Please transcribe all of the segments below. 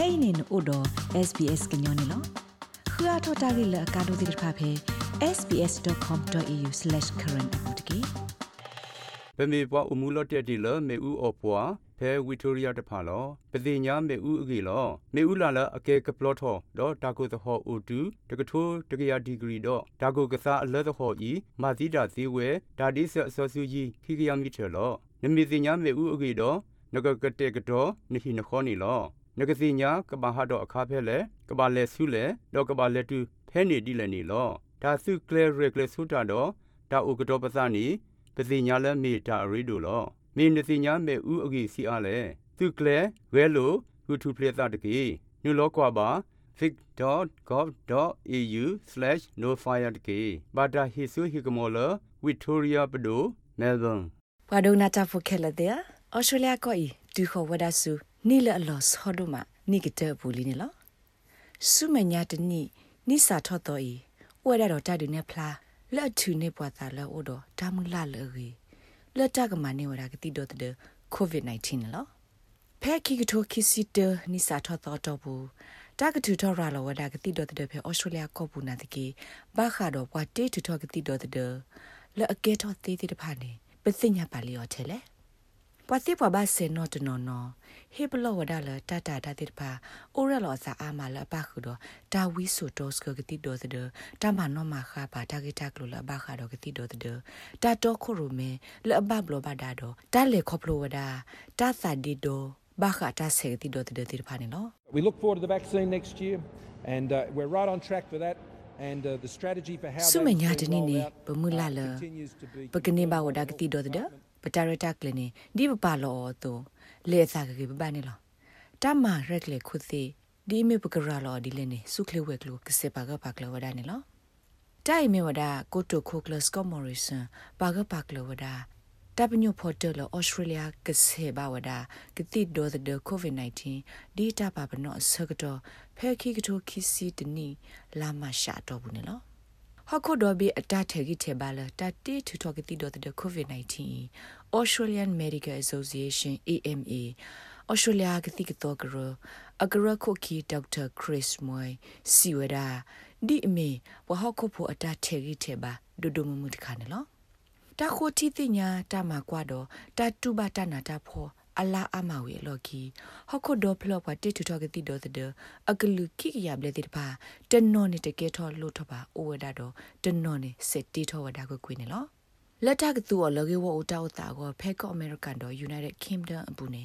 kainin odo sbs gnyone lo khua thota gi la ka do dir pha phe sbs.com.au/current apotki ပမေပွားအမှုလတက်တီလမေဦးအပွားဖဲဝီတိုရီယာတဖာလောပတိညာမေဦးအကေလောမေဦးလာလအကေကပလော့ထောဒေါ်တာကိုသဟောအိုတူတကထိုးတကရာဒီဂရီဒေါ်တာကိုကစားအလက်သဟောဤမာသီတာဇီဝဲဒါဒီဆအစောစုကြီးခိကရမီထေလောနမီတိညာမေဦးအကေဒေါ်နဂကတဲ့ကတော်နိဟိနခောနီလော နဂစီညာကဘာဟာတော့အခါဖဲလေကဘာလဲဆုလေတော့ကဘာလဲတူဖဲနေတိလည်းနေလောဒါစုကလေရကလေဆုတာတော့ဒါဥကတော်ပစနီပစီညာလဲမေတာရီဒိုလောမေနစီညာမေဥအဂီစီအားလဲသူကလေဝဲလိုဟူထူပလက်တာတကေညလောကွာပါ vic.gov.au/nofire တကေဘာတာဟီဆူဟီကမောလဝီတိုရီယာပဒိုမဲလ်ဘန်ဘာဒိုနာတာဖိုခဲလတဲ့ဩစတြေးလျကိုဒီခေါ်ဝဒဆူ နီလအလောဆောဒိုမနိကတဲ့ဘူးလီနေလောဆုမညာတနိနိစာထော့တော်ဤဝဲရတော့တတ်တယ်နဲ့ဖလားလက်ထူနေပွားတာလောအိုတော့ဒါမှလာလေရီလက်တကမနေဝရကတိတော့တဲ့ covid-19 လောဖဲခိကထိုခိစီတနိစာထော့တော်တော့ဘူးတာကတူထော်ရာလောဝဒါကတိတော့တဲ့ဖဲဩစတြေးလျကောပူနာတကေဘာခါတော့ပွားတေးတူထော့ကတိတော့တဲ့လက်အကဲထော့သေးသေးတဖာနေပစိညာပါလီော်ထဲလေ ပတိပဘာစေနောတနောနောဟေဘလဝဒါလတတာတတိပါအိုရလောစာအာမလပခုတော့တာဝီဆိုတော့စကတိတော့တဲ့တမနောမခါပါတာဂီတာကလလဘခါတော့ကတိတော့တဲ့တာတော့ခုရမေလဘဘလဘဒါတော့တာလေခေါပလဝဒါတာသဒီတော့ဘာခါတာဆေတိတော့တဲ့တိပါနေနော် We look forward to the vaccine next year and uh, we're right on track for that and uh, the strategy for how ဆုမညာတနေနေဘမူလာလပကနေဘာဝဒါကတိတော့တဲ့ ပတာရတာကလနေဒီပပါလောတော့လေစာကကေပပနေလောတမရက်လေခုစီဒီမေပကရလောဒီလနေစုခလဝဲကလိုကစေပါကပါကလဝဒနေလောတိုင်မေဝဒကိုတိုခိုကလစကမော်ရီဆန်ပါကပါကလဝဒတပညိုဖော်တယ်လောဩစတြေးလျကစေပါဝဒကတိဒိုဒကိုဗစ် -19 ဒီတာပါဘနောဆကတော့ဖဲခိကတိုခီစီတနီလာမရှာတော့ဘူးနေလော ဟခုဒိုဘီအတထေကြီးထေပါလာတတိထူထောကတိတော့တဲ့ COVID-19 Australian Medical Association AMA Australia ကတိကတော့ကရအကရခုခီဒေါက်တာခရစ်မွိုင်စီဝဒါဒီအမေဝဟခုဖို့အတထေကြီးထေပါဒူဒူမမှုတခါနော်တခိုတီတိညာတမကွာတော့တတူဘတနာတာဖော အလာအမဝေလော်ကီဟခုဒိုဖလော့ပါတိတူတော့ကတိတော့တဲ့အကလူခိကရဘလေတိတပါတနော်နေတကဲထောလို့ထပါအိုဝဒါတော့တနော်နေစစ်တီထောဝဒါကိုကွေးနေလောလက်တကတူအလကေဝအတောက်တာကိုဖဲကောအမေရိကန်တော့ United Kingdom အပူနေ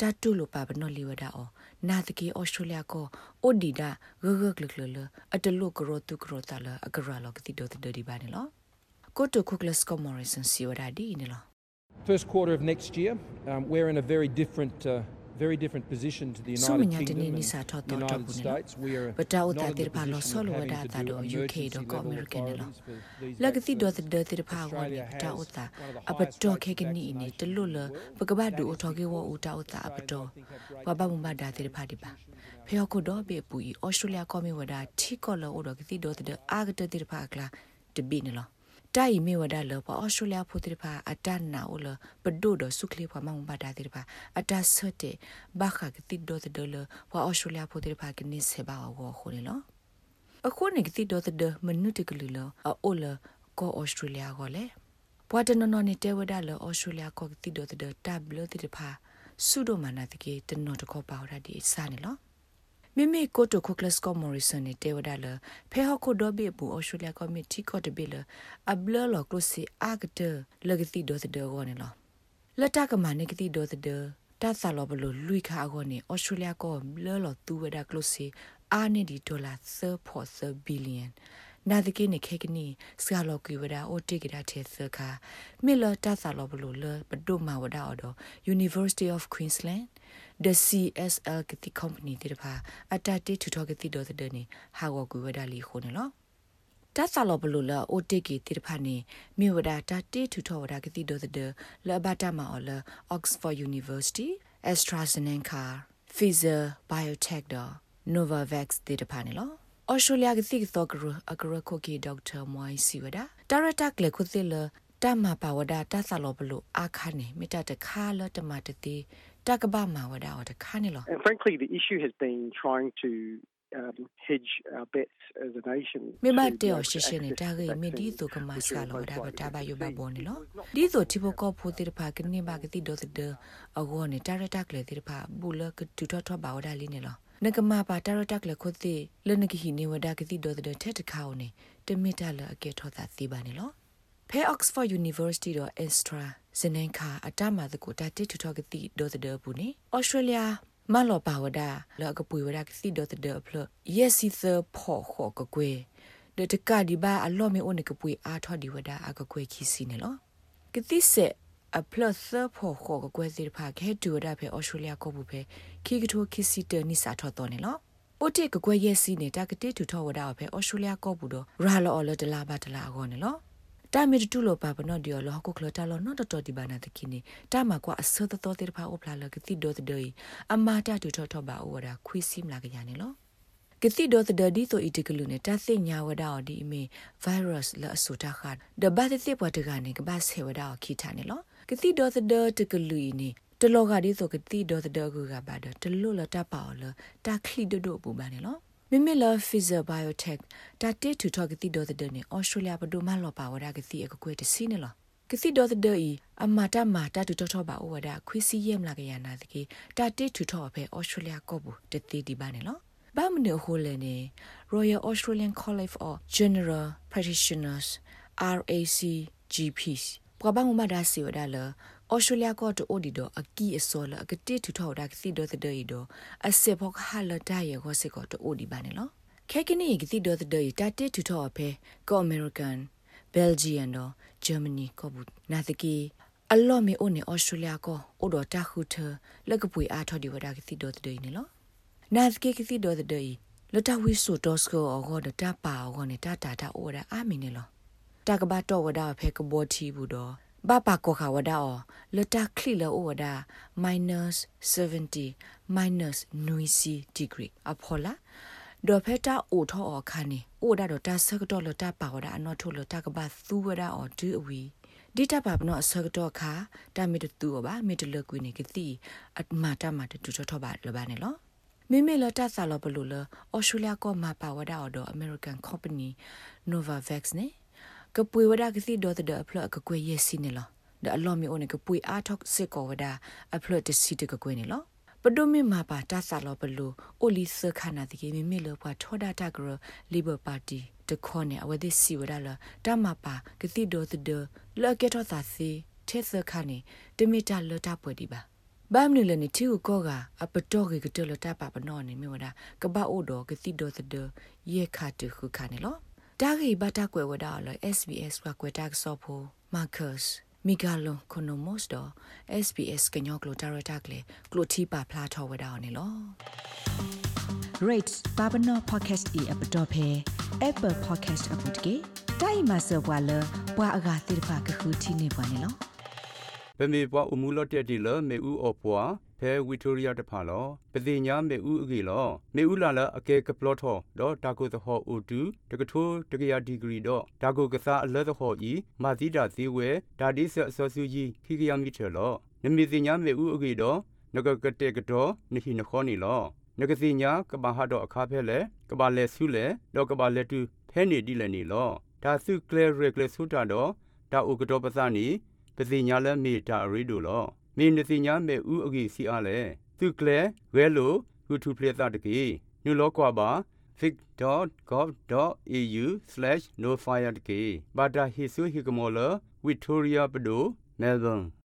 တာတူလိုပါဘနော်လီဝဒါအောနာတကေဩစတြေးလျကိုအိုဒီဒါဂဂဂလကလအတလုကရောတုကရောတလအကရလောကတိတော့တဒီပါနေလောကိုတိုခုကလစကောမော်ရီဆန်စီဝဒါဒီနေလော First quarter of next year, um, we're in a very different, uh, very different position to the United Kingdom and the United States. We are but ta not uta in the tir pa lo position solo of having da to ta do do UK do emergency ko level American lo authorities for these la gati do vaccines. de de tir pa wa Australia ni ta has uta one of the aba highest to rates ke of ke ni ni vaccination te lo in lo the world. ba ka ba du That o is to ke wo because uta uta aba Australians, to I think, have great wa ba mu ba da tir pa di ba phe ko do be pu i Australia ko mi wa da thi ko lo o do gati do de a ga de tir pa kla de bi ni lo တိုင်မီဝဒါလောပအော်စတြေးလျဖိုတိဖာအတန်နာအိုလပဒိုဒဆုခလီဖာမမဘာဒါတိဖာအတဆတ်ဘာခကတိဒိုတဒလပအော်စတြေးလျဖိုတိဖာကနိစေဘာဝခိုနေလောအခုနေကတိဒိုတဒမနုတကလလအိုလကိုအော်စတြေးလျကိုလေပွာတနနနေတဲဝဒါလောအော်စတြေးလျကိုတိဒိုတဒတပ်လတိဖာဆုဒိုမနာတကေတနောတကောပါဝရဒီစာနေလော မိမိကိုတိုခိုကလစကောမော်ရီဆန်နဲ့တေဝဒါလဖဲဟခုဒိုဘေပူအော်စတြေးလျကောမတီကော့တဘေလအဘလလောကလစီအာဂတလဂတိဒိုသဒေဂောနေလောလက်တကမနေကတိဒိုသဒေတာဆာလောဘလိုလူခါဂောနေအော်စတြေးလျကောဘလလောသူဝဒါကလစီအာနေဒီဒေါ်လာ3.4ဘီလီယံနာဒကိနေခေကနီစကလောကီဝဒါအိုတိကဒါတေသခာမီလတာဆာလောဘလိုလပဒုမဝဒါအော် University of Queensland the CSL ကတိ company တိတဖာအတတေထူထောကတိတော့တဲ့နေဟာဝကူဝဒါလီခုန်နော်တဆာလောဘလူလာအိုတေကီတိတဖာနေမြေဝဒါတတေထူထောဝဒါကတိတော့တဲ့လဘတာမာအော်လ Oxford University AstraZeneca Pfizer Biotech တော့ Novavax တိတဖာနေလောဩစတြေးလျကတိသောကရအကရခိုကီဒေါက်တာမွိုင်းစီဝဒါတာရတက်လေခုသိလတမပါဝဒတာဆာလောဘလူအခါနေမိတတခါလတမတတိ တကဘာမှာဝဒါအော်တခါနေလော And frankly the issue has been trying to um, hedge our bets as a nation. မေမတေောရှရှနေတာဂေမီဒီတိုကမဆာလောဒါဘတာဘယဘဘောနေလောဒီဆိုတီဘကောဖိုတိဖာကနေဘာကတိဒိုတဒအဂောနေတာရတက်လေတိဖာဘူလကတူထထဘာဝဒါလီနေလောနကမပါတာရတက်လေခိုတိလနကဟီနေဝဒါကတိဒိုတဒထက်တခေါနေတမီတာလအကေထောတာသီပါနေလော ဖဲ Oxford University တော့ Extra ဇနင်ခါအတမသကိုတာတိထထကတိဒိုတဒဘူးနေ Australia မလောပါဝဒလောကပွေဝဒကစီဒတ်ဒဖလယက်စီသဖောခောကကွေဒတကဒီဘာအလောမေအိုနကပွေအာထောဒီဝဒအကကွေခီစီနေလောကတိဆက်အပလတ်သဖောခောကကွေစီဖာခဲတူဝဒဖေအော်စတြေးလျကိုဘူးဖေခီကထိုခီစီတနိစာထောတော်နေလောပိုတိကကွယ်ရဲ့စီနေတာကတိတူထောဝဒအဖေအော်စတြေးလျကိုဘူးတော့ရာလော်လော်ဒလာဘာဒလာအောနေလော တာမီတူလိုပါပနော့ဒီယောလောကိုကလတာလောနော်တော်ဒီဘာနာတခိနေတာမကွာအစောတော်တေဖာအိုဖလာလကတိဒိုတဒိအမာတာတူထောထဘာအိုဝဒါခွီစီမလာကရနေလောကတိဒိုတဒဒီဆိုအီတကလူနေတာသိညာဝဒါအော်ဒီအမေဗိုင်းရပ်စ်လအဆူတာခတ်ဒဘတ်တိပွားတကနေကဘာဆေဝဒါအော်ခိထားနေလောကတိဒိုတဒတကလူနေတလောကဒီဆိုကတိဒိုတဒကူကဘာဒတလူလတပါအော်လတာခလီဒိုဒိုပူပါနေလော မိမိလာဖီဇာဘိုင်ယိုတက်တာတေတူထော့ကတိဒေါ်တဲ့နေဩစတြေးလျဘဒိုမလောပါဝဒါကတိအကကွေတစီနေလောကစီဒေါ်တဲ့ဤအမတာမာတာတူထော့ထော့ပါဩဝဒါခွီစီယမ်လာကရနာတကေတာတေတူထော့ဖဲဩစတြေးလျကောဘူးတတိဒီပါနေလောဘာမနေဟိုလေနေ Royal Australian College of General Practitioners RAC GPs ပကဘာမမဒါစီဝဒါလော ဩစတြေးလျကောတိုအိုဒီဒိုအကီအစောလအကတိထူထောက်ဒါကစီဒိုသဒေဒိုအစေဖောကဟာလဒါယေကိုစေကောတိုအိုဒီဘာနေလောခဲကနီကစီဒိုသဒေတာတိထူထောက်အဖေကောအမေရိကန်ဘယ်ဂျီယန်တော့ဂျာမနီကောဘူးနာတကီအလော့မီအိုနေဩစတြေးလျကောအိုဒတာခုထလက်ကပွေအားထော်ဒီဝဒါကစီဒိုသဒေနေလောနာတကီကစီဒိုသဒေလတဝီဆိုတော့စကောအောဂောဒတာပါအောဂောနေတာတာတာအိုဒါအာမီနေလောတကဘာတော့ဝဒါဖေကဘောတီဘူးတော့ ဘာပါကိုခါဝဒါအောလတာခလီလောဝဒါ -70 -90 degree အဖော်လာဒေါ်ဖက်တာအိုထောအောခါနေအိုဒါတော့တာဆကတော့လတာပါဝဒါအနော်ထိုလတာကဘာသူဝဒါအောဒူအဝီဒီတာပါပနောဆကတော့ခါတာမီတူဘာမီတလကွေနေကတိအမာတာမာတူချောပါလဘာနေလောမိမိလတဆာလဘလူလအော်စတြေးလျကောမှာပါဝဒါအော်ဒိုအမေရိကန်ကုမ္ပဏီ Novavax နေ ကပွေဝဒကစီဒေါ်တဲ့ဖလကကွေရစီနေလောဒါအလော်မီအိုနေကပွေအားထောက်စစ်ကောဝဒအဖလတစီတကကွေနေလောပဒိုမီမာပါတာဆာလောဘလူအိုလီစခနာတိကေမီမီလောပွားထောဒတာဂရလီဘာပါတီတခေါနေအဝဒစီဝဒလာတမပါကတိဒေါ်တဲ့လော်ကေထောသာစီထဲစခနေတမီတာလော်တာပွေဒီပါဘာမနလနေတီကိုကအပတော့ကေကတလတာပါပနောနေမြဝဒကဘာအိုဒကတိဒေါ်တဲ့ရေခါတူခုခါနေလော တာဂိဘတာကွယ်ဝဒါလော SBS ကကွယ်တာဆော့ဖို့ Marcus မီဂါလွန်ကိုနိုမို့စ်တော့ SBS ကညောကလိုတာရတာကလေကလိုတီပါဖလာထောဝဒါနေလော rates babano podcast e app dot phe apple podcast app တကေတိုင်မဆောဘွာလဘွာအဂါတိဖာကခုတီနေပါနေလောပမေပွားအမှုလော့တက်တီလမေဦးအော်ပွား ဖဲဝီတိုရီယာတဖာလောပတိညာမေဦးအကေလောမေဦးလာလအကေကပလော့ထောဒေါ်တာကိုသဟောအိုတူတကထိုးတကရာဒီဂရီတော့ဒါကိုကစားအလဲသဟောဤမာသီတာဇီဝဲဒါဒီဆအစောစုကြီးခိကရမီထေလောနမီတိညာမေဦးအကေတော့နဂကတဲ့ကတော့နိဟိနခောနီလောနဂစီညာကဘာဟာတော့အခါဖဲလေကဘာလဲဆုလေလောကဘာလဲတူဖဲနေတိလည်းနေလောဒါစုကလဲရကလဲဆုတာတော့ဒါဥကတော့ပစနီပစီညာလဲမေတာရီတို့လော မင်းနစီညာမေဥအဂီစီအားလေသူကလဲဝဲလိုဟူထူပလက်တာတကေနုလောကွာပါ vic.gov.au/nofire တကေဘာတာဟီဆူဟီကမောလ Victoria Pado Melbourne